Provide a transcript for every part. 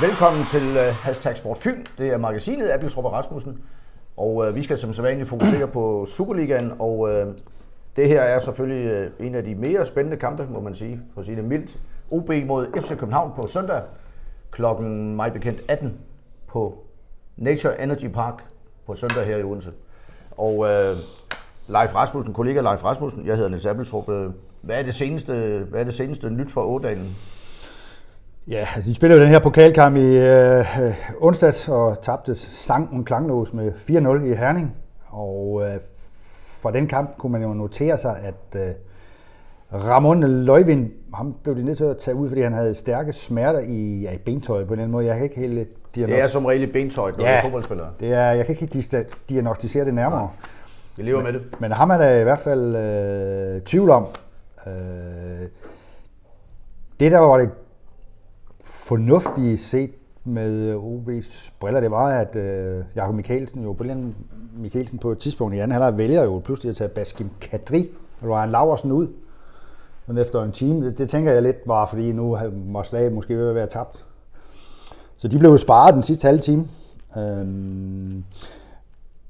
Velkommen til uh, Hashtag Sport Fyn. Det er magasinet Abels og Rasmussen. Og uh, vi skal som sædvanligt fokusere på Superligaen. Og uh, det her er selvfølgelig uh, en af de mere spændende kampe, må man sige, for at sige det mildt. OB mod FC København på søndag klokken mig bekendt 18 på Nature Energy Park på søndag her i Odense. Og uh, Leif Rasmussen, kollega Leif Rasmussen, jeg hedder Niels Appeltrup. Uh, hvad er det seneste, hvad er det seneste nyt fra Ådalen? Ja, de spillede den her pokalkamp i øh, onsdags og tabte Sankt Klanglås med 4-0 i Herning. Og øh, fra den kamp kunne man jo notere sig, at øh, Ramon Løjvind, ham blev de nødt til at tage ud, fordi han havde stærke smerter i, ja, i bentøjet på en eller anden måde. Jeg kan ikke helt Det er som regel i bentøjet, når ja, du er fodboldspiller. Det er, jeg kan ikke helt diagnostisere det nærmere. Ja, vi lever men, med det. Men ham er der i hvert fald øh, tvivl om. Øh, det der var det fornuftige set med øh, OB's briller, det var, at øh, Jakob Mikkelsen jo, Brian Mikkelsen på et tidspunkt i anden halvleg vælger jo pludselig at tage Baskim Kadri og Ryan Laversen ud. Men efter en time, det, det, tænker jeg lidt var, fordi nu var slaget måske ved at være tabt. Så de blev jo sparet den sidste halve time. Øhm,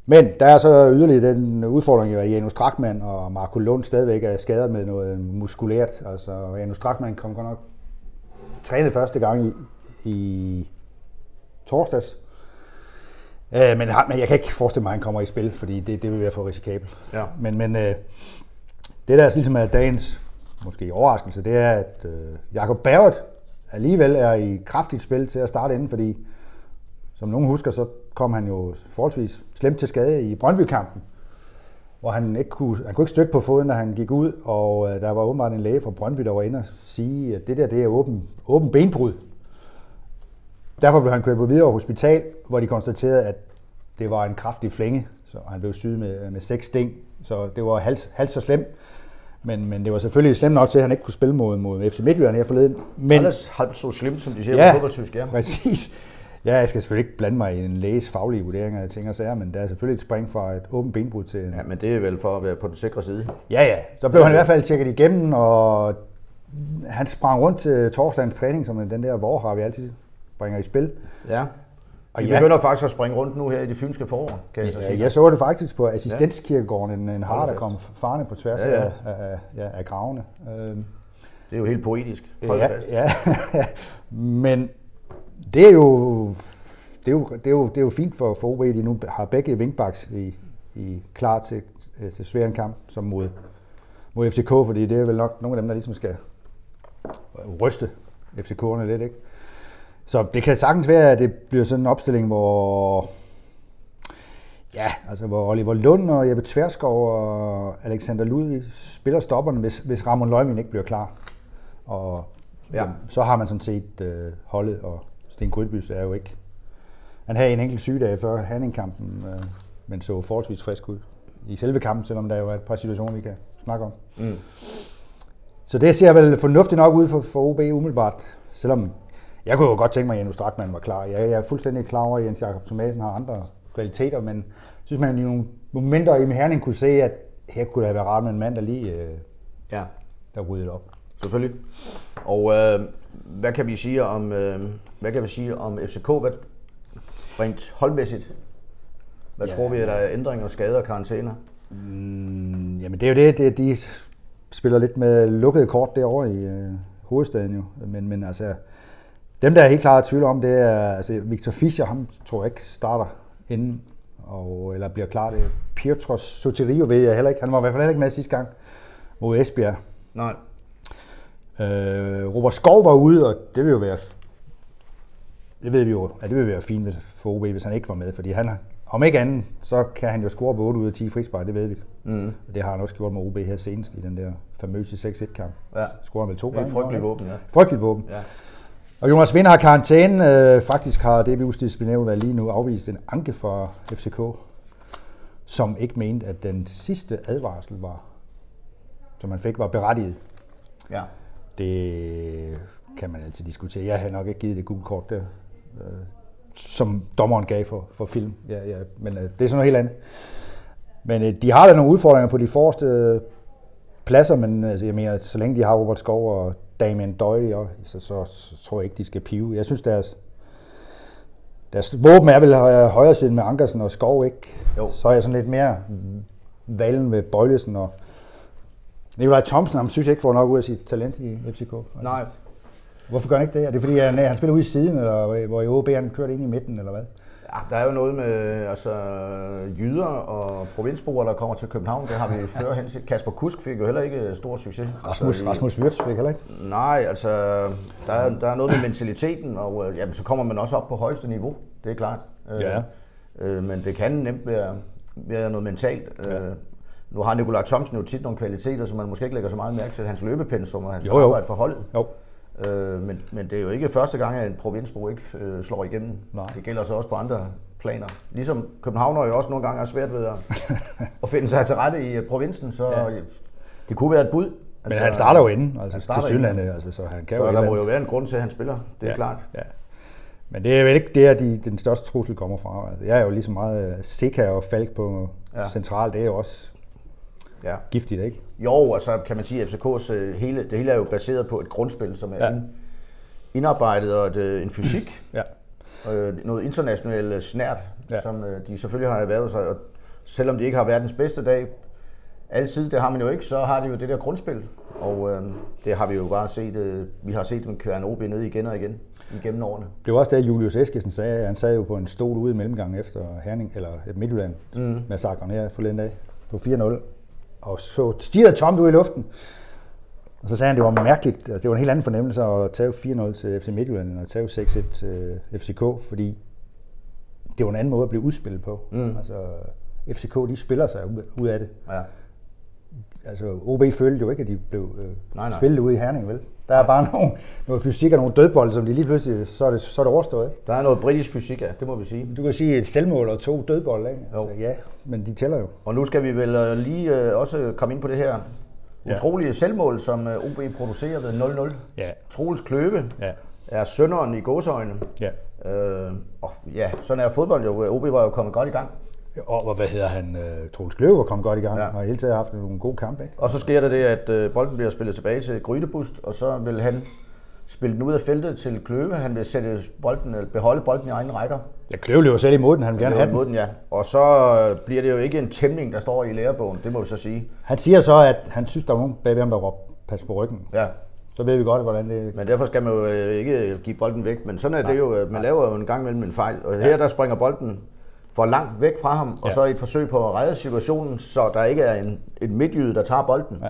men der er så yderligere den udfordring, at Janus Strakman og Marco Lund stadigvæk er skadet med noget muskulært. Altså Janus Strakman kom godt nok trænet første gang i, i torsdags. Øh, men, men jeg kan ikke forestille mig, at han kommer i spil, fordi det, det vil være for risikabelt. Ja. Men, men øh, det der ligesom er dagens måske overraskelse, det er, at øh, Jakob Bavert alligevel er i kraftigt spil til at starte inden, fordi som nogen husker, så kom han jo forholdsvis slemt til skade i Brøndby-kampen, hvor han ikke kunne, han kunne ikke støtte på foden, da han gik ud, og øh, der var åbenbart en læge fra Brøndby, der var inde og sige, at det der det er åben, åben benbrud. Derfor blev han kørt på videre hospital, hvor de konstaterede, at det var en kraftig flænge, så han blev syet med, med seks sting, så det var halvt, halvt så slemt. Men, men det var selvfølgelig slemt nok til, at han ikke kunne spille mod, mod FC Midtjylland her forleden. Men, Alles halvt så slemt, som de siger ja, på fodboldtysk, ja. præcis. Ja, jeg skal selvfølgelig ikke blande mig i en læges faglige vurderinger af ting og sager, men der er selvfølgelig et spring fra et åbent benbrud til... En... Ja, men det er vel for at være på den sikre side. Ja, ja. Så blev han i hvert fald tjekket igennem, og han sprang rundt til torsdagens træning, som den der vorhar, vi altid bringer i spil. Ja. Og de ja, begynder faktisk at springe rundt nu her i det fynske forår, kan jeg ja, så sige. Jeg så det faktisk på assistenskirkegården, en, en har, der kom farne på tværs ja, ja. Af, af, ja, af gravene. Øhm. Det er jo helt poetisk. ja, ja. men det er jo det er jo, det er jo, det er jo fint for, for OB, de nu har begge wingbacks i, i klar til, til svær en kamp som mod, mod FCK, fordi det er vel nok nogle af dem, der ligesom skal ryste FCK'erne lidt, ikke? Så det kan sagtens være, at det bliver sådan en opstilling, hvor Ja, altså hvor Oliver Lund og Jeppe Tverskov og Alexander Ludvig spiller stopperne, hvis, hvis Ramon Løgmin ikke bliver klar. Og ja. jamen, så har man sådan set øh, holdet, og Sten Grydbys er jo ikke... Han havde en enkelt sygedag før Hanningkampen, øh, men så forholdsvis frisk ud i selve kampen, selvom der jo er et par situationer, vi kan snakke om. Mm. Så det ser vel fornuftigt nok ud for, for OB umiddelbart, selvom jeg kunne jo godt tænke mig, at Jens Strakman var klar. Jeg, jeg er fuldstændig klar over, at Jens Jakob Thomasen har andre kvaliteter, men synes man i nogle momenter i Herning kunne se, at her kunne der være rart med en mand, der lige øh, ja. der ryddede op. Selvfølgelig. Og øh, hvad kan vi sige om øh, hvad kan vi sige om FCK? Hvad, rent holdmæssigt, hvad ja, tror vi, at der er ændringer, skader og karantæner? Mm, jamen det er jo det, det, de spiller lidt med lukkede kort derovre i øh, hovedstaden jo. Men, men altså, dem der er helt klart tvivl om, det er altså Victor Fischer, ham tror jeg ikke starter inden, og, eller bliver klar. Det Pietro Sotirio ved jeg heller ikke. Han var i hvert fald heller ikke med sidste gang mod Esbjerg. Nej. Øh, Robert Skov var ude, og det vil jo være det ved vi jo, at det vil være fint for OB, hvis han ikke var med, fordi han, om ikke andet, så kan han jo score på 8 ud af 10 frispark, det ved vi. Mm. Det har han også gjort med OB her senest i den der famøse 6-1-kamp. Ja. Scorer han vel to gange? Det er frygteligt våben, ja. Frygteligt våben. Ja. Og Jonas Vind har karantæne. Øh, faktisk har DBU's disciplinærudvalg lige nu afvist en anke for FCK, som ikke mente, at den sidste advarsel var, som man fik, var berettiget. Ja. Det kan man altid diskutere. Jeg har nok ikke givet det gule kort der øh, som dommeren gav for, for film. Ja, ja, men øh, det er sådan noget helt andet. Men øh, de har da nogle udfordringer på de forreste øh, pladser, men altså, jeg mener, at så længe de har Robert Skov og Damien Døje, og, så, så, så, tror jeg ikke, de skal pive. Jeg synes, deres, Deres våben er vel hø- højre siden med Ankersen og Skov, ikke? Jo. Så er jeg sådan lidt mere valen ved Bøjlesen og Nikolaj Thomsen, ham synes jeg ikke får nok ud af sit talent i FCK. Nej, Hvorfor gør han ikke det? Er det fordi, han, han spiller ude i siden, eller hvor i OB han kørte ind i midten, eller hvad? Ja, der er jo noget med altså, jyder og provinsboer, der kommer til København. Det har vi før hen set. Kasper Kusk fik jo heller ikke stor succes. Rasmus, altså, Rasmus Wirtz fik heller ikke. Nej, altså, der er, der er noget med mentaliteten, og øh, jamen, så kommer man også op på højeste niveau. Det er klart. Øh, Ja. Øh, men det kan nemt være, være noget mentalt. Ja. Nu har Nikolaj Thomsen jo tit nogle kvaliteter, som man måske ikke lægger så meget mærke til. Hans løbepensum og hans Jo, jo. arbejde for holdet. Jo. Øh, men, men det er jo ikke første gang, at en provinsbo ikke øh, slår igennem. Nej. Det gælder så også på andre planer. Ligesom Københavner jo også nogle gange er svært ved at, at finde sig til rette i øh, provinsen, så ja. det kunne være et bud. Men Altså, han starter jo inden, altså starter til Sydlandet, altså, så han kan Så jo der må jo være en grund til, at han spiller. Det er ja, klart. Ja. Men det er vel ikke der, de, den største trussel kommer fra. Altså, jeg er jo lige så meget øh, Sika og Falk på ja. central, det er jo også Ja. giftigt, ikke? Jo, og så kan man sige, at FCK's øh, hele, det hele er jo baseret på et grundspil, som er Ja. indarbejdet og et, øh, en fysik, Ja. øh, noget internationalt øh, snært, Ja. ja. som øh, de selvfølgelig har erhvervet sig. Og selvom de ikke har verdens bedste dag, altid, det har man jo ikke, så har de jo det der grundspil. Og øh, det har vi jo bare set, øh, vi har set dem køre en OB ned igen og igen igennem årene. Det var også det, Julius Eskesen sagde. Han sad jo på en stol ude i mellemgangen efter Herning, eller Midtjylland, mm. massakren her forleden dag på 4-0, og så stirrede tomt ud i luften. Og så sagde han, det var mærkeligt, altså, det var en helt anden fornemmelse at tage 4-0 til FC Midtjylland, end at tage 6-1 til FCK, fordi det var en anden måde at blive udspillet på. Mm. Altså, FCK, de spiller sig ud- ud af det. Ja. Altså, OB følte jo ikke, at de blev øh, Nej, nej. spillet ude i Herning, vel? Der er bare nogle, noget fysik og nogle dødbolde, som de lige pludselig, så er det, så er det overstået, ikke? Der er noget britisk fysik, ja, det må vi sige. Du kan sige et selvmål og to dødbolde, ikke? Altså, ja, men de tæller jo. Og nu skal vi vel øh, lige øh, også komme ind på det her Ja. utrolige selvmål, som øh, OB producerer ved 0-0. Ja. Troels Kløve Ja. er sønderen i gåseøjne. Ja. Øh, og ja, sådan er fodbold jo. OB var jo kommet godt i gang. Og hvad hedder han? Uh, Troels Kløver kom godt i gang, ja. Ja. og hele taget haft nogle gode kampe, ikke? Og så sker der det, at øh, bolden bliver spillet tilbage til Grydebust, og så vil han spille den ud af feltet til Kløve. Han vil sætte bolden, eller beholde bolden i egen rækker. Ja, Kløver løber selv imod den, han vil gerne have den. Mod den, ja. Og så øh, bliver det jo ikke en tæmning, der står i lærebogen, det må vi så sige. Han siger så, at han synes, der er nogen bagved ham, der råber, pas på ryggen. Ja. Så ved vi godt, hvordan det... Men derfor skal man jo øh, ikke give bolden væk. Men sådan er det jo. øh, Man laver jo en gang mellem en fejl. Og her der springer bolden for langt væk fra ham, og Ja. så i et forsøg på at redde situationen, så der ikke er en, en midtjyde, der tager bolden. Ja.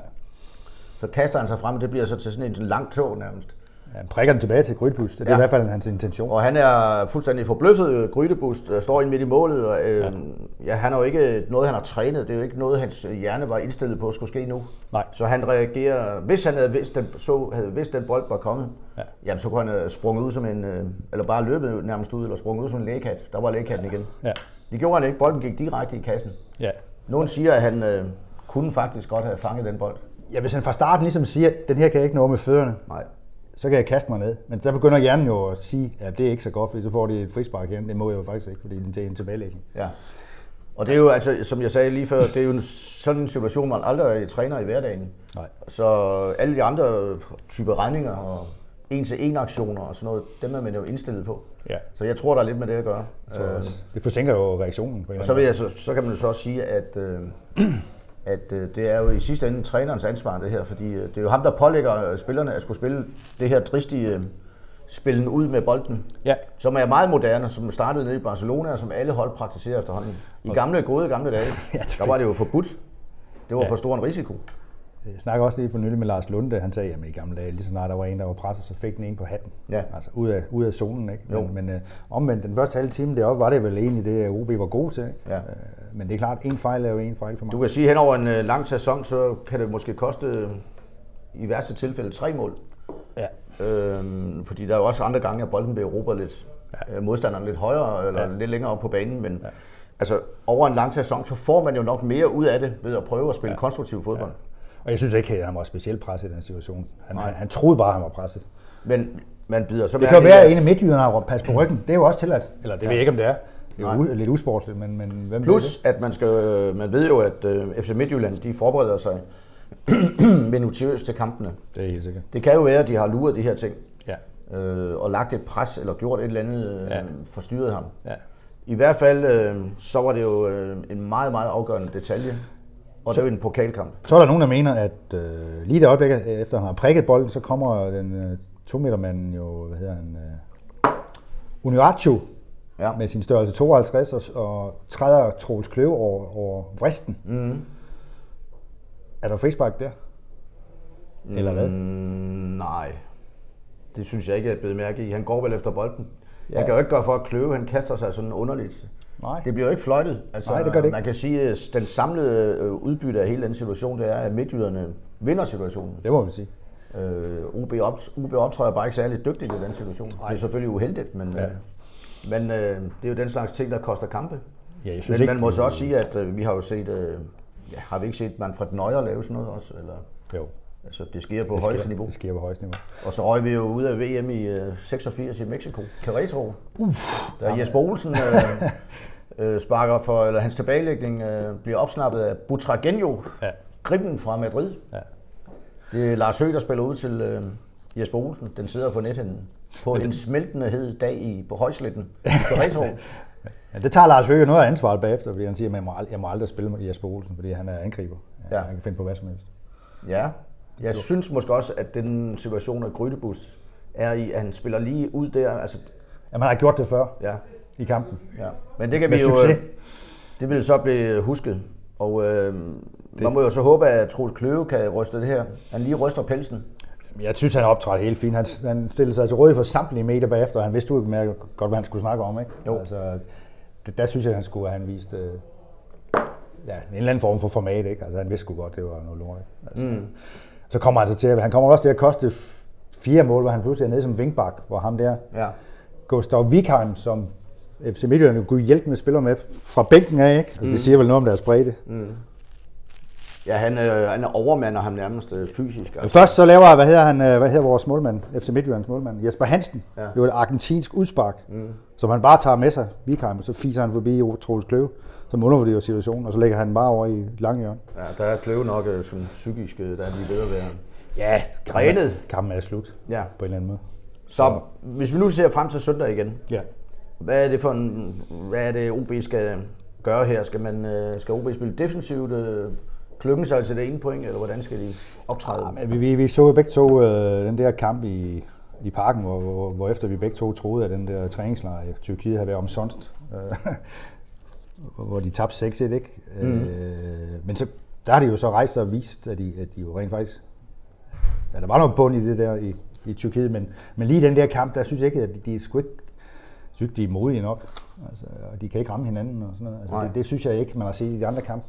Så kaster han sig frem, og det bliver så til sådan en sådan lang tog nærmest. Han prikker den tilbage til Grydbus. Det er ja. Ja. i hvert fald hans intention. Og han er fuldstændig forbløffet. Grydebust øh, står ind midt i målet. Og, øh, ja. ja, han er jo ikke noget, han har trænet. Det er jo ikke noget, hans hjerne var indstillet på at skulle ske nu. Nej. Så han reagerer, hvis han havde vidst, den, så havde vidst, den bold var kommet, Ja. ja. jamen så kunne han have sprunget ud som en, øh, eller bare løbet nærmest ud, eller sprunget ud som en lægekat. Der var lægekatten igen. Ja. Det gjorde han ikke. Bolden gik direkte i kassen. Ja. Nogen siger, at han øh, kunne faktisk godt have fanget den bold. ja, hvis han fra starten ligesom siger, den her kan jeg ikke nå med fødderne, Nej. så kan jeg kaste mig ned. Men så begynder hjernen jo at sige, at det er ikke så godt, fordi så får de et frispark igen. Det må jeg jo faktisk ikke, fordi det er en tilbagelægning. Ja. Og det er jo altså, som jeg sagde lige før, det er jo en, sådan en situation, man aldrig træner i hverdagen. Nej. Så alle de andre typer regninger og en-til-en aktioner og sådan noget, dem er man jo indstillet på. Ja. Så jeg tror, der er lidt med det at gøre. Øh, Det forsinker jo reaktionen. På og så, vil jeg, så, så kan man jo så også sige, at, øh, at øh, det er jo i sidste ende trænerens ansvar, det her. Fordi øh, det er jo ham, der pålægger øh, spillerne at skulle spille det her dristige øh, spillen ud med bolden. Ja. Som er meget moderne, som startede nede i Barcelona, og som alle hold praktiserer efterhånden. I gamle, gode gamle dage, Ja, er der var det jo forbudt. Det var Ja. for stor en risiko. Jeg snakker også lige for nylig med Lars Lunde, han sagde, at i gamle dage, lige så snart der var en, der var presset, så fik den en på hatten. Ja. Altså ud af, ud af zonen, ikke? Jo. Men, men øh, omvendt, den første halve time deroppe, var det vel egentlig det, OB var god til, ikke? Ja. Øh, men det er klart, en fejl er jo en fejl for Du meget. kan sige, at hen over en øh, lang sæson, så kan det måske koste øh, i værste tilfælde tre mål. Ja. Øhm, fordi der er jo også andre gange, at bolden bliver erobret lidt. Ja. modstanderen lidt højere eller ja. lidt længere op på banen. Men ja. altså, over en lang sæson, så får man jo nok mere ud af det ved at prøve at spille ja. konstruktiv fodbold. Ja. Og jeg synes ikke, at han var specielt presset i den situation. Han, han, han troede bare, at han var presset. Men man bider så Det kan jo være, at- en af midtjyderne har pas på ryggen. Det er jo også tilladt. Eller det ja. ved jeg ikke, om det er. Det er jo Nej. lidt usportsligt, men, men hvem Plus, at man, skal, øh, man ved jo, at øh, FC Midtjylland de forbereder sig minutiøst til kampene. det? Det er helt sikkert. Det kan jo være, at de har luret de her ting. Ja. øh, og lagt et pres, eller gjort et eller andet, øh, Ja. forstyrret ham. Ja. I hvert fald, øh, så var det jo øh, en meget, meget afgørende detalje, og det var en pokalkamp. Så er der nogen, der mener, at øh, lige det øjeblik, efter han har prikket bolden, så kommer den øh, to meter manden jo, hvad hedder han, øh, Unuachu Ja. med sin størrelse 52 og, og træder Troels Kløve over, over vristen. Mm. Er der frispark der? Eller hvad? Mm, nej, det synes jeg ikke, jeg er blevet mærke i. Han går vel efter bolden. Ja. Jeg kan jo ikke gøre for at kløve, han kaster sig sådan underligt. Nej. Det bliver jo ikke fløjtet. Altså, Nej, det gør det ikke. Man kan sige, at den samlede øh, udbytte af hele den situation, det er, at midtjyderne vinder situationen. Det må vi sige. Øh, UB, op, UB optræder bare ikke særlig dygtigt i den situation. Det er selvfølgelig uheldigt, men. Ja. øh, men øh, det er jo den slags ting, der koster kampe. Ja, jeg synes Men ikke, man må så også sige, at øh, vi har jo set, øh, ja, har vi ikke set Manfred Neuer lave sådan noget også? Eller, Jo, altså, det sker på det højeste sker, niveau. det sker på højeste niveau. Og så røg vi jo ud af VM i øh, 86 i Mexico. Querétaro. Der Jesper Olsen øh, øh, sparker for, eller hans tilbagelægning øh, bliver opsnappet af Butragenio, Ja. gribben fra Madrid. Ja. Det er Lars Høgh, der spiller ud til øh, Jesper Olsen. Den sidder på nethinden. På en smeltende hed dag i, på højsletten. Querétaro. Ja, det tager Lars Høgh noget af ansvaret bagefter, fordi han siger, at jeg må, ald- jeg må aldrig spille med Jesper Olsen, fordi han er angriber. Ja. Ja. Han kan finde på hvad som helst. Ja, jeg synes måske også, at den situation, at Grydebus er i, at han spiller lige ud der. Altså, Jamen, han har gjort det før ja, i kampen. ja. Men det kan Med vi jo... succes. øh, Det vil så blive husket. Og øh, man må jo så håbe, at Troels Kløve kan ryste det her. Han lige ryster pelsen. Jeg synes, han optrådte helt fint. Han, han stillede sig til rådighed for samtlige medier bagefter, og han vidste udmærket godt, hvad han skulle snakke om. Ikke? Jo. Altså, det, der synes jeg, han skulle have han vist øh, ja, en eller anden form for format. Ikke? Altså, han vidste godt, det var noget lort. Ikke? Altså, mm. Så kommer han, så til, at- han kommer også til at koste fire mål, hvor han pludselig er nede som vingbak, hvor ham der, Ja. Gustav Wikheim, som FC Midtjylland kunne hjælpe med spiller med fra bænken af, ikke? Altså, mm. Det siger vel noget om deres bredde. Mm. Ja, han, øh, han overmander ham nærmest øh, fysisk. Men først så laver, hvad hedder han, øh, hvad hedder vores målmand, FC Midtjyllands målmand, Jesper Hansen, Ja. jo et argentinsk udspark, mm. som han bare tager med sig, Wikheim, og så fiser han forbi Troels Kløve, som undervurderer situationen, og så lægger han bare over i langhjørnet. Ja, der er Kløve nok øh, sådan psykisk, øh, der er lige ved at være. Ja, Trænet. kampen er slut, Ja. på en eller anden måde. Så hvis vi nu ser frem til søndag igen, Ja. hvad er det for en, hvad er det OB skal gøre her? Skal, man, øh, skal OB spille defensivt, klynge sig til det ene point, eller hvordan skal de optræde? Ja, men vi, vi, vi så jo begge to øh, den der kamp i, i parken, hvor, hvor, hvor efter vi begge to troede, at den der træningslejr i Tyrkiet havde været omsonst. Øh, hvor de tabte 6-1, ikke? Mm. Øh, men så, der har de jo så rejst og vist, at de, at de jo rent faktisk... Ja, der var noget bund i det der i, i Tyrkiet, men, men lige den der kamp, der synes jeg ikke, at de, de er sgu ikke synes, de er modige nok. Altså, og de kan ikke ramme hinanden og sådan noget. Altså, Nej. det, det, synes jeg ikke, man har set i de andre kampe.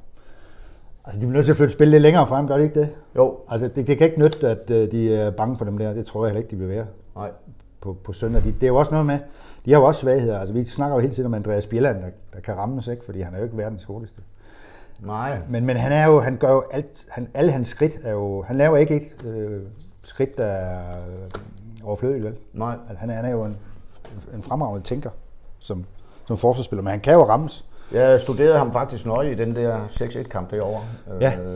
Altså, de bliver nødt til at flytte spillet lidt længere frem, gør det ikke det? Jo, Altså, det, det kan ikke nytte, at øh, de er bange for dem der. Det tror jeg heller ikke, de vil være nej. på, på søndag. De, det er jo også noget med, de har jo også svagheder. Altså, vi snakker jo hele tiden om Andreas Bjelland, der, der kan rammes, ikke? fordi han er jo ikke verdens hurtigste. Nej. Men, men han er jo, han gør jo alt, han, alle hans skridt er jo, han laver ikke et øh, skridt, der er øh, overflødigt, vel? Nej. Altså, han, er, han er jo en, en fremragende tænker som, som forsvarsspiller, men han kan jo rammes. Jeg studerede ham faktisk nøje i den der 6-1-kamp derovre. Ja, Øh,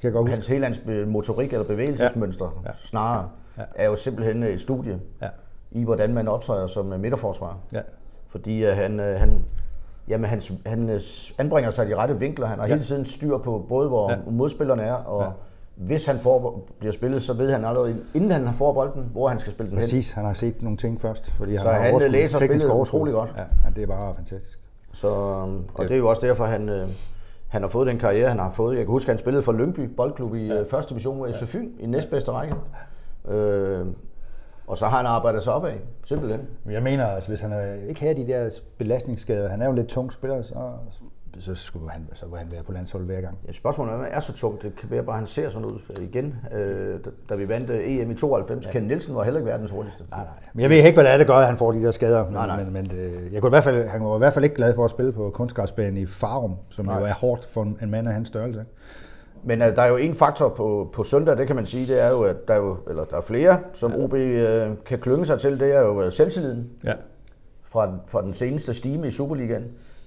kan jeg godt huske. hans hele hans motorik eller bevægelsesmønster ja. Ja. snarere Ja. er jo simpelthen et studie Ja, i, hvordan man optræder som øh, midterforsvar. ja. Fordi øh, han, øh, han, jamen, han, han øh, anbringer sig i de rette vinkler. Han har ja. hele tiden styr på både, hvor ja. Modspillerne er, og ja. Hvis han får, bliver spillet, så ved han allerede, inden han får bolden, hvor han skal spille den hen. Præcis, han har set nogle ting først, fordi Så han han overskud, læser spillet overskud. utrolig godt. Ja, det er bare fantastisk. Så, øhm, og det er jo også derfor, han, øh, han har fået den karriere, han har fået. Jeg kan huske, at han spillede for Lyngby Boldklub i ja. første division med FC Fyn i næstbedste række. Øh, og så har han arbejdet sig opad, simpelthen. Jeg mener, altså, hvis han ikke havde de der belastningsskader, han er jo en lidt tung spiller, så, så, skulle han, så han være på landsholdet hver gang. Ja, spørgsmålet er, han er så tungt. Det kan være bare, at han ser sådan ud igen. Øh, da, vi vandt øh, EM i 92, ja. Ken Nielsen var heller ikke verdens hurtigste. Nej, nej. Men jeg ved ikke, hvad det er, der gør, at han får de der skader. Nej, nej. Men, men øh, jeg kunne i hvert fald, han var i hvert fald ikke glad for at spille på kunstgræsbanen i Farum, som nej. jo er hårdt for en mand af hans størrelse. Men øh, der er jo en faktor på, på søndag, det kan man sige, det er jo, at der er, jo, eller der er flere, som ja. OB øh, kan klynge sig til. Det er jo øh, selvtilliden Ja. fra, fra den seneste stime i Superligaen.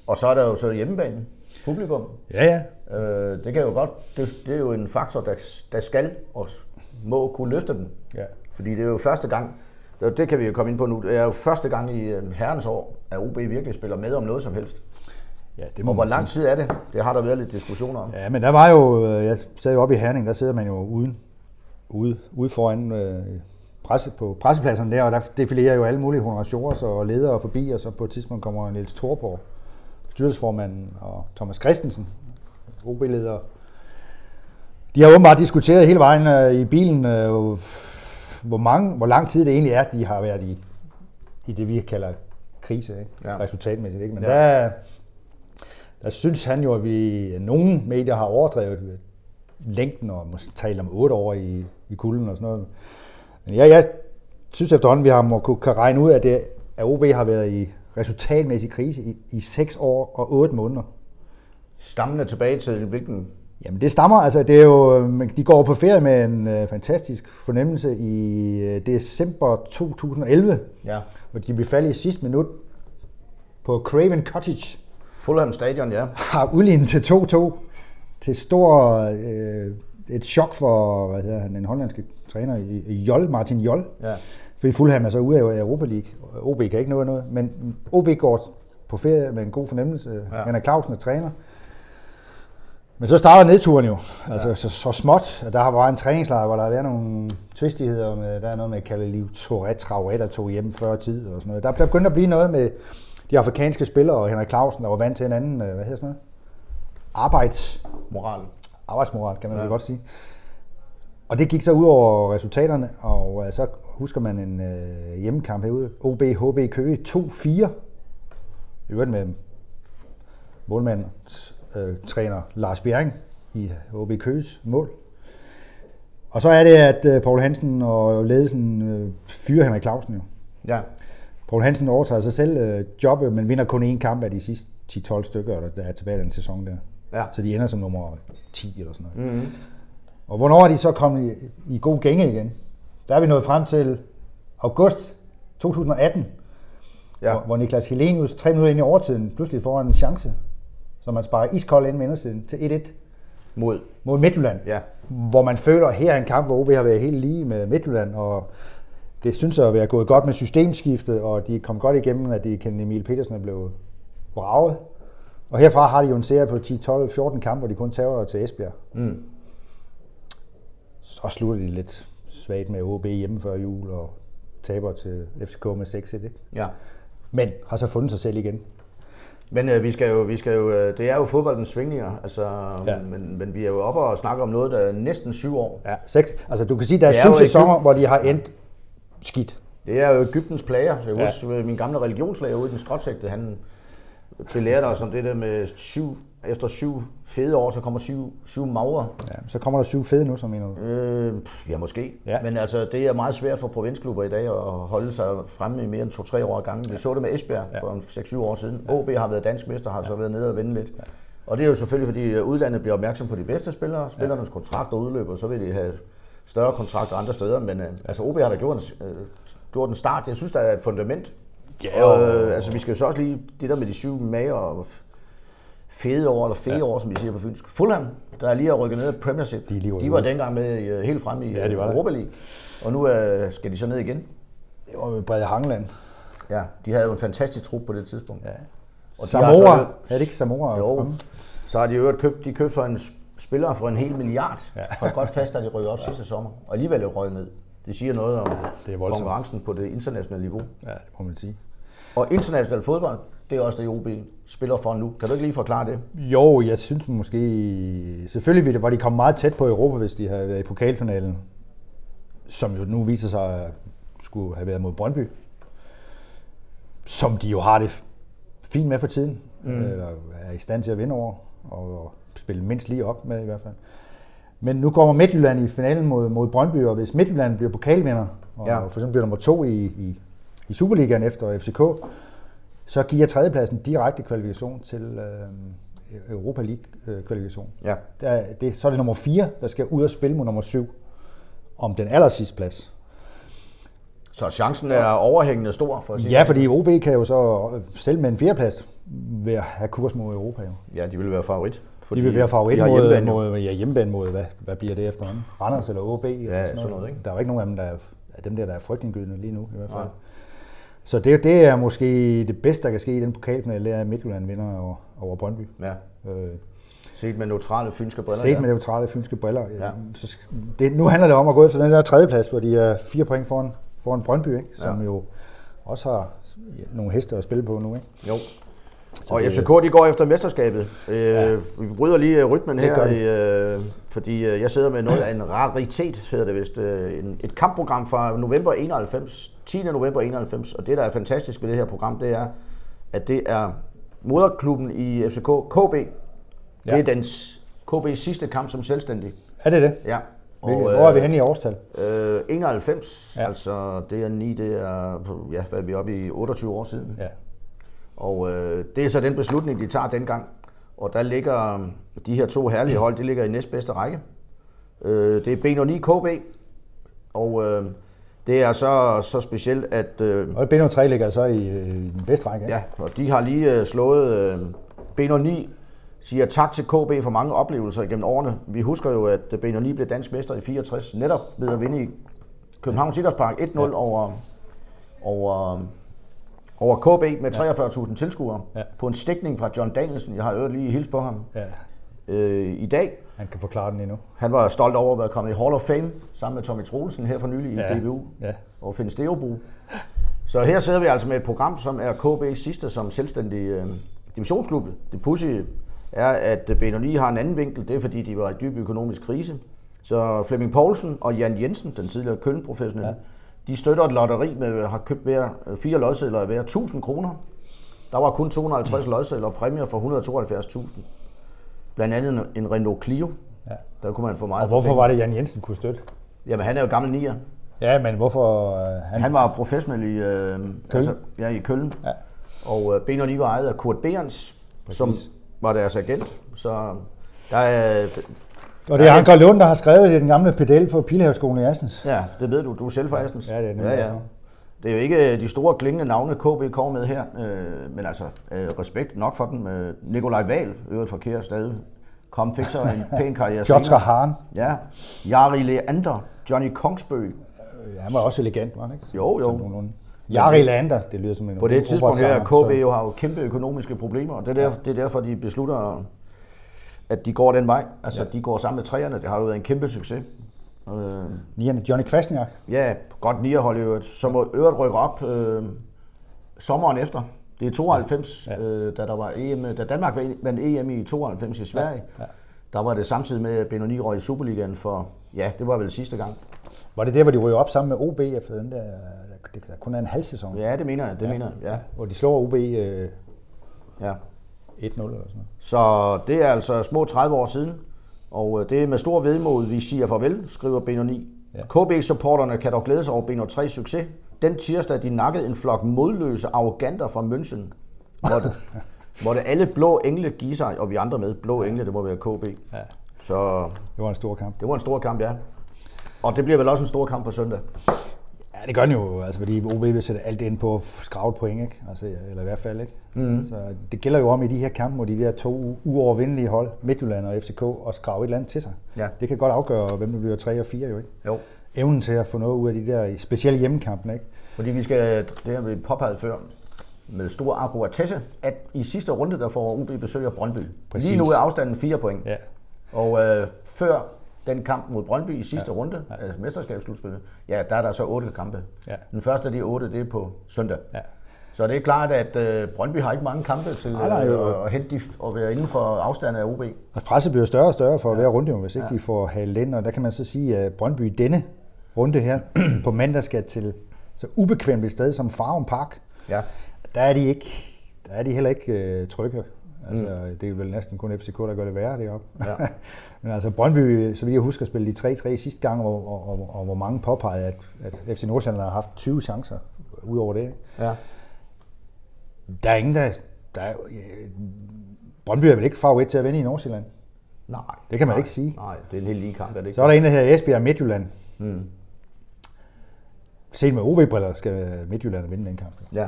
Og så er der jo så hjemmebanen, publikum. Ja, ja. Øh, det kan jo godt, det, det er jo en faktor, der, der skal og må kunne løfte dem. Ja. Fordi det er jo første gang, Det, kan vi jo komme ind på nu. Det er jo første gang i herrens år, at OB virkelig spiller med om noget som helst. Ja, det Og hvor lang tid er det? Det har der været lidt diskussioner om. Ja, men der var jo, øh, jeg sad jo oppe i Herning, der sidder man jo uden, ude, ude foran øh, presse, på pressepladserne der, og der defilerer jo alle mulige honorationer og ledere forbi, og så på et tidspunkt kommer Niels Thorborg, styrelsesformanden, og Thomas Christensen, OB-leder. De har åbenbart diskuteret hele vejen øh, i bilen, øh, hvor, mange, hvor lang tid det egentlig er, de har været i, i det, vi kalder krise, ikke? Ja. Resultatmæssigt. Ikke? Men ja. der, der synes han jo, at vi, nogle medier har overdrevet længden og måske talt om otte år i, i kulden og sådan noget. Men jeg, jeg synes efterhånden, vi har må kunne kan regne ud, at, det, at OB har været i resultatmæssig krise i, i 6 år og 8 måneder. Stammende tilbage til hvilken... Jamen det stammer, altså det er jo, de går på ferie med en øh, fantastisk fornemmelse i øh, december 2011, Ja. hvor de blev faldet i sidste minut på Craven Cottage, Fulham Stadion, ja. har udlignet til 2-2 til stor øh, et chok for hvad hedder han, den hollandske træner Jol, Martin Jol. ja. Fordi Fulham er så ude af Europa League. OB kan ikke nå noget, men OB går på ferie med en god fornemmelse. Ja. Henrik Clausen er træner. Men så starter nedturen jo, altså ja. så, så småt. at Der har været en træningslejr, hvor der har været nogle tvistigheder med, der er noget med Kalaliv Touré Traoré, der tog hjem før tid og sådan noget. Der, der begyndte at blive noget med de afrikanske spillere og Henrik Clausen, der var vant til en anden, øh, hvad hedder sådan noget? Arbejds, Moral. arbejdsmoral, kan man Ja. godt sige. Og det gik så ud over resultaterne, og øh, så husker man en øh, hjemmekamp herude. OB HB Køge 2-4. I øvrigt med målmand, øh, træner Lars Bjerring i HB Køges mål. Og så er det, at øh, Paul Hansen og ledelsen øh, fyrer Henrik Clausen jo. Ja. Paul Hansen overtager sig selv øh, jobbet, men vinder kun én kamp af de sidste 10-12 stykker, der er tilbage den sæson der. Ja. Så de ender som nummer 10 eller sådan noget. Mm-hmm. Og hvornår er de så kommet i, i god gænge igen? Der er vi nået frem til august 2018, Ja. hvor, hvor Niklas Helenius tre minutter ind i overtiden pludselig får en chance, så man sparer iskold ind med indersiden til 1-1 Mod. mod Midtjylland. Ja. Hvor man føler, at her er en kamp, hvor OB har været helt lige med Midtjylland, og det synes jeg at være gået godt med systemskiftet, og de kom godt igennem, at de kendte Emil Petersen er blevet braget. Og herfra har de jo en serie på 10, 12, 14 kampe, hvor de kun tager til Esbjerg. Mm. Så slutter de lidt svagt med OB hjemme før jul, og taber til FCK med 6-1. Ikke? Ja. Men har så fundet sig selv igen. Men øh, vi skal jo, vi skal jo, øh, det er jo fodboldens svingninger, altså, ja. Men, men vi er jo oppe og snakker om noget, der er næsten syv år. Ja, seks. Altså du kan sige, der er, Det er syv sæsoner, hvor de har endt skidt. Det er jo Ægyptens plager. Så jeg Ja. husker, min gamle religionslærer ude i den stråtægte, han belærte os om det der med syv, efter syv fede år, så kommer syv, syv magre. Ja, så kommer der syv fede nu, som mener du. Øh, ja, måske. Ja. Men altså, det er meget svært for provinsklubber i dag at holde sig fremme i mere end to-tre år ad gangen. Vi så det med Esbjerg ja. for 6-7 år siden. OB har været dansk mester, har så været nede og vende lidt. Og det er jo selvfølgelig, fordi udlandet bliver opmærksom på de bedste spillere. Spillernes kontrakter udløber, så vil de have større kontrakter andre steder. Men øh, altså, OB har da gjort en, øh, gjort en start. Jeg synes, der er et fundament. Ja, og, øh, altså, vi skal jo så også lige det der med de syv mager og fede år, eller fede ja. år, som vi siger på fynsk. Fulham, der er lige at rykke ned af Premiership. De lige de var dengang med i, øh, helt fremme i Ja, de der. Europa League. Og nu øh, skal de så ned igen. Det var med Brede Hangland. Ja, de havde jo en fantastisk trup på det tidspunkt. Ja. Og de har så- Er det ikke Samora? Jo, så har de jo købt, de købt for en spiller for en hel milliard. Ja. For godt fast, at de rykker op sidste sommer. Og alligevel er røget ned. Det siger noget om det er voldsomt. konkurrencen på det internationale niveau. Ja, det må man sige. Og international fodbold, det er også det, OB spiller for nu. Kan du ikke lige forklare det? Jo, jeg synes måske... Selvfølgelig ville det, var de kommet meget tæt på Europa, hvis de havde været i pokalfinalen. Som jo nu viser sig at skulle have været mod Brøndby. Som de jo har det fint med for tiden. Mm. Eller er i stand til at vinde over. Og spille mindst lige op med i hvert fald. Men nu kommer Midtjylland i finalen mod, mod Brøndby, og hvis Midtjylland bliver pokalvinder, og Ja. for eksempel bliver nummer to i, i, i Superligaen efter FCK, så giver tredjepladsen direkte kvalifikation til øh, Europa League øh. Ja. Der, det, så er det nummer 4, der skal ud og spille mod nummer 7 om den aller sidste plads. Så chancen er overhængende stor for at sige Ja, fordi OB kan jo så selv med en fjerdeplads ved at have kurs mod Europa. Jo. Ja, de vil være favorit. De vil være favorit mod, hjemmebane, mod, ja, hjemmebane mod, hvad, hvad bliver det efterhånden? Randers eller OB? eller Ja, sådan noget, ikke? Der er jo ikke nogen af dem, der er, dem der, der er frygtindgydende lige nu i hvert fald. Nej. Så det, det er måske det bedste, der kan ske i den pokalfinale, det er, at Midtjylland vinder over, over Brøndby. Ja. Øh, Set med neutrale fynske briller. set ja. med neutrale fynske briller. Ja. Ja. Så det, nu handler det om at gå efter den der tredjeplads, hvor de er fire point foran, foran Brøndby, ikke? som Ja. jo også har nogle heste at spille på nu. Ikke? Jo. Og det- FCK, de går efter mesterskabet. Øh, Ja. Vi bryder lige øh, rytmen Det her, i, øh, fordi øh, jeg sidder med noget af en raritet, hedder det vist. Øh, en, et kampprogram fra november 91, 10. november 91. Og det, der er fantastisk ved det her program, det er, at det er moderklubben i FCK, KB. Det Ja. er dens KB's sidste kamp som selvstændig. Er det det? Ja. Hvilket, hvor er vi henne i årstal? Øh, 91, ja. Altså det er 9, det er, ja, hvad er vi oppe i, 28 år siden. Ja. Og øh, det er så den beslutning, de tager dengang. Og der ligger øh, de her to herlige hold, de ligger i næstbedste række. Øh, det er B09 KB, og øh, det er så, så specielt, at øh, Og Beno 3 ligger så i, øh, i den bedste række. ikke? ja, og de har lige øh, slået øh, B09, siger tak til KB for mange oplevelser igennem årene. Vi husker jo, at B09 blev dansk mester i 64, netop ved at vinde i Københavns Idrætspark 1-0 ja. over, over, over KB med 43.000 tilskuere Ja. på en stikning fra John Danielsen. Jeg har øvrigt lige hilst på ham ja. øh, i dag. Han kan forklare den endnu. Han var stolt over at være kommet i Hall of Fame sammen med Tommy Troelsen her for nylig i Ja. DBU Ja. og Finn Sterebro. Så her sidder vi altså med et program, som er KB's sidste som selvstændig øh, divisionsklub. Det pussy er, at B9 har en anden vinkel. Det er, fordi de var i dyb økonomisk krise. Så Flemming Poulsen og Jan Jensen, den tidligere Køln-professionelle, ja. de støtter et lotteri med har købt hver, øh, fire lodsedler hver 1000 kroner. Der var kun 250 lodsedler og præmier for 172.000. Blandt andet en- en Renault Clio. Ja. Der kunne man få meget Og for hvorfor var det, Jan Jensen kunne støtte? Jamen, han er jo gammel nier. Ja, men hvorfor... Øh, han, Han var professionel i, øh, altså, ja, i Køln. Ja. Og øh, B9 var ejet af Kurt Behrens, som var deres agent. Så der er, og det er Anker Lund, der har skrevet det den gamle pedel på Pilhavsskolen i Assens. ja, det ved du, du er selv fra Astens. Ja, det er nemlig ja, ja. Det er jo ikke de store klingende navne, KB kommer med her, øh, men altså øh, respekt nok for dem. Øh, Nikolaj Wahl, øvrigt fra Kjær stadig, kom, fik så en pæn karriere Piotr Hahn. Ja, Jari Leander, Johnny Kongsbø. Han var også elegant, var han ikke? Jo, jo. Jari Lander, det lyder som en På det tidspunkt her, KB jo har jo kæmpe økonomiske problemer, og det er, der, det er derfor, de beslutter, at de går den vej. Altså, ja. de går sammen med træerne. Det har jo været en kæmpe succes. Øh, Nierne, Johnny Kvasniak. ja, godt nierhold i øvrigt, som må øvrigt rykke op øh, sommeren efter. Det er 92, ja. Ja. øh, da, der var EM, da Danmark vandt EM i 92 i Sverige. Ja. Der var det samtidig med, at Benoni røg i Superligaen for, ja, det var vel sidste gang. Var det der, hvor de ryger op sammen med OB efter den der, det der kun er en halv sæson? Ja, det mener jeg, det ja. mener jeg, ja. Hvor de slår OB øh, 1-0 ja. eller sådan noget. Så det er altså små 30 år siden, og øh, det er med stor vedmod, vi siger farvel, skriver Beno 9. Ja. KB-supporterne kan dog glæde sig over Beno 3 succes. Den tirsdag de nakkede en flok modløse arroganter fra München, hvor det, hvor det alle blå engle give sig, og vi andre med. Blå engle, det må være KB. Ja. Så Det var en stor kamp. det var en stor kamp, ja. Og det bliver vel også en stor kamp på søndag. Ja, det gør den jo, altså, fordi OB vil sætte alt ind på skravet point, ikke? Altså, eller i hvert fald, ikke? Mm. Så det gælder jo om i de her kampe mod de der to uovervindelige hold, Midtjylland og FCK, at skrave et eller andet til sig. Ja. Det kan godt afgøre, hvem der bliver 3 og 4, jo ikke? Jo. Evnen til at få noget ud af de der specielle hjemmekampe, ikke? Fordi vi skal, det har vi påpeget før, med stor akkuratesse, at i sidste runde, der får OB besøg af Brøndby. Præcis. Lige nu er afstanden 4 point. Ja. Og øh, før den kamp mod Brøndby i sidste ja. runde, ja. altså mesterskabsslutspillet, ja, der er der så otte kampe. Ja. Den første af de otte, det er på søndag. Ja. Så det er klart, at øh, Brøndby har ikke mange kampe til Nej, nej, øh, at hente de, og være inden for afstanden af OB. Og presset bliver større og større for hver runde, hvis ikke ja. de får halet ind. Og der kan man så sige, at Brøndby denne runde her på mandag skal til så ubekvemt et sted som Farum Park. Ja. Der er de ikke, der er de heller ikke øh, trygge. Altså, mm. Det er vel næsten kun FCK, der gør det værre deroppe. Ja. Men altså Brøndby, så vidt jeg husker, spille de 3-3 sidste gang, og, og, og, og hvor mange påpegede, at, at FC Nordsjælland har haft 20 chancer ud over det. ja. Der er ingen, der... der er, øh, Brøndby er vel ikke favorit til at vinde i Nordsjælland? Nej. Det kan man nej, ikke sige. Nej, det er en helt lige kamp, er det ikke? Så er der en, der hedder Esbjerg Midtjylland. Mm. Set med OB-briller skal Midtjylland vinde den kamp. Ja.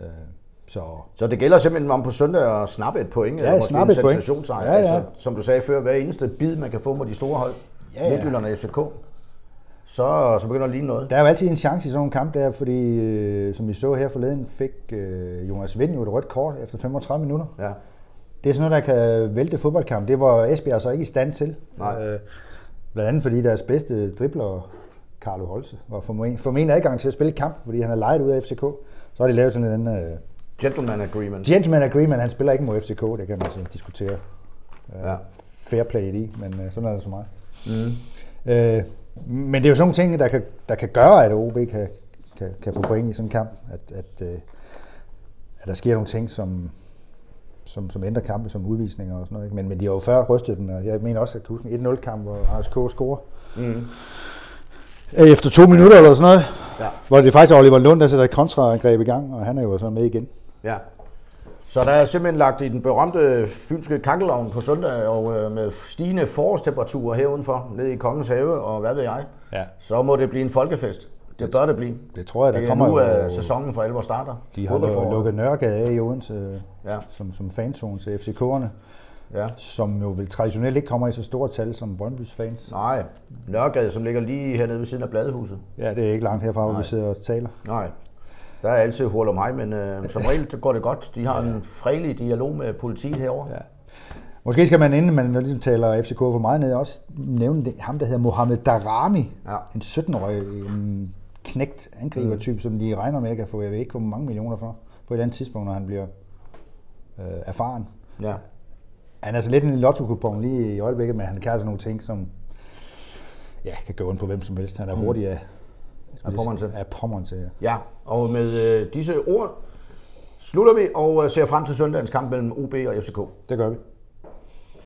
Øh, Så Så det gælder simpelthen om på søndag at snappe et point, Ja, eller snappe en et sensationssejr. Ja, ja. Altså, som du sagde før, hver eneste bid, man kan få mod de store hold, Ja, ja. Midtjylland og FCK. så, så begynder det at ligne noget. Der er jo altid en chance i sådan en kamp der, fordi øh, som vi så her forleden, fik øh, Jonas Vind jo et rødt kort efter 35 minutter. Ja. Det er sådan noget, der kan vælte fodboldkamp. Det var Esbjerg så ikke i stand til. Nej. Øh, blandt andet fordi deres bedste dribler, Carlo Holse, var formentlig formentlig adgang til at spille kamp, fordi han er lejet ud af FCK. Så har de lavet sådan en øh, Gentleman agreement. gentleman agreement. Han spiller ikke mod FCK, det kan man så diskutere Ja. fair play i, men øh, sådan er det så meget. Mm. Øh, men det er jo sådan nogle ting, der kan, der kan gøre, at OB kan, kan, kan få point i sådan en kamp. At, at, øh, at der sker nogle ting, som, som, som ændrer kampe, som udvisninger og sådan noget. Ikke? Men, men de har jo før rystet den, og jeg mener også, at en 1-0-kamp, hvor RSK scorer. Mm. Efter to minutter eller sådan noget, Ja. hvor det faktisk er Oliver Lund, der sætter et kontraangreb i gang, og han er jo så med igen. Ja. Så der er simpelthen lagt i den berømte fynske kakkelovn på søndag, og øh, med stigende forårstemperaturer herudenfor, nede i Kongens Have, og hvad ved jeg, Ja. så må det blive en folkefest. Det bør det blive. Det tror jeg, der det er kommer nu, jo- sæsonen for alvor starter. De har jo lukket Nørregade af i Odense Ja. som, som fanzone til FCK'erne, Ja. som jo vel traditionelt ikke kommer i så store tal som Brøndby's fans. Nej, Nørregade, som ligger lige hernede ved siden af Bladehuset. Ja, det er ikke langt herfra, hvor vi sidder og taler. Nej, der er altid hurl om mig, men øh, som regel går det godt. De har en fredelig dialog med politiet herovre. Ja. Måske skal man, inden man ligesom taler FCK for meget ned, også nævne det, ham, der hedder Mohamed Darami. Ja. En 17-årig en knægt angribertype, mm. som de regner med kan få, jeg ved ikke, hvor mange millioner for, på et eller andet tidspunkt, når han bliver øh, erfaren. Ja. Han er så lidt en lotto lige i øjeblikket, men han kan altså nogle ting, som ja, kan gå ind på hvem som helst. Han er hurtig af, Af pommeren til. Af pommeren til, ja. Ja, og med øh, disse ord slutter vi og øh, ser frem til søndagens kamp mellem OB og FCK. Det gør vi.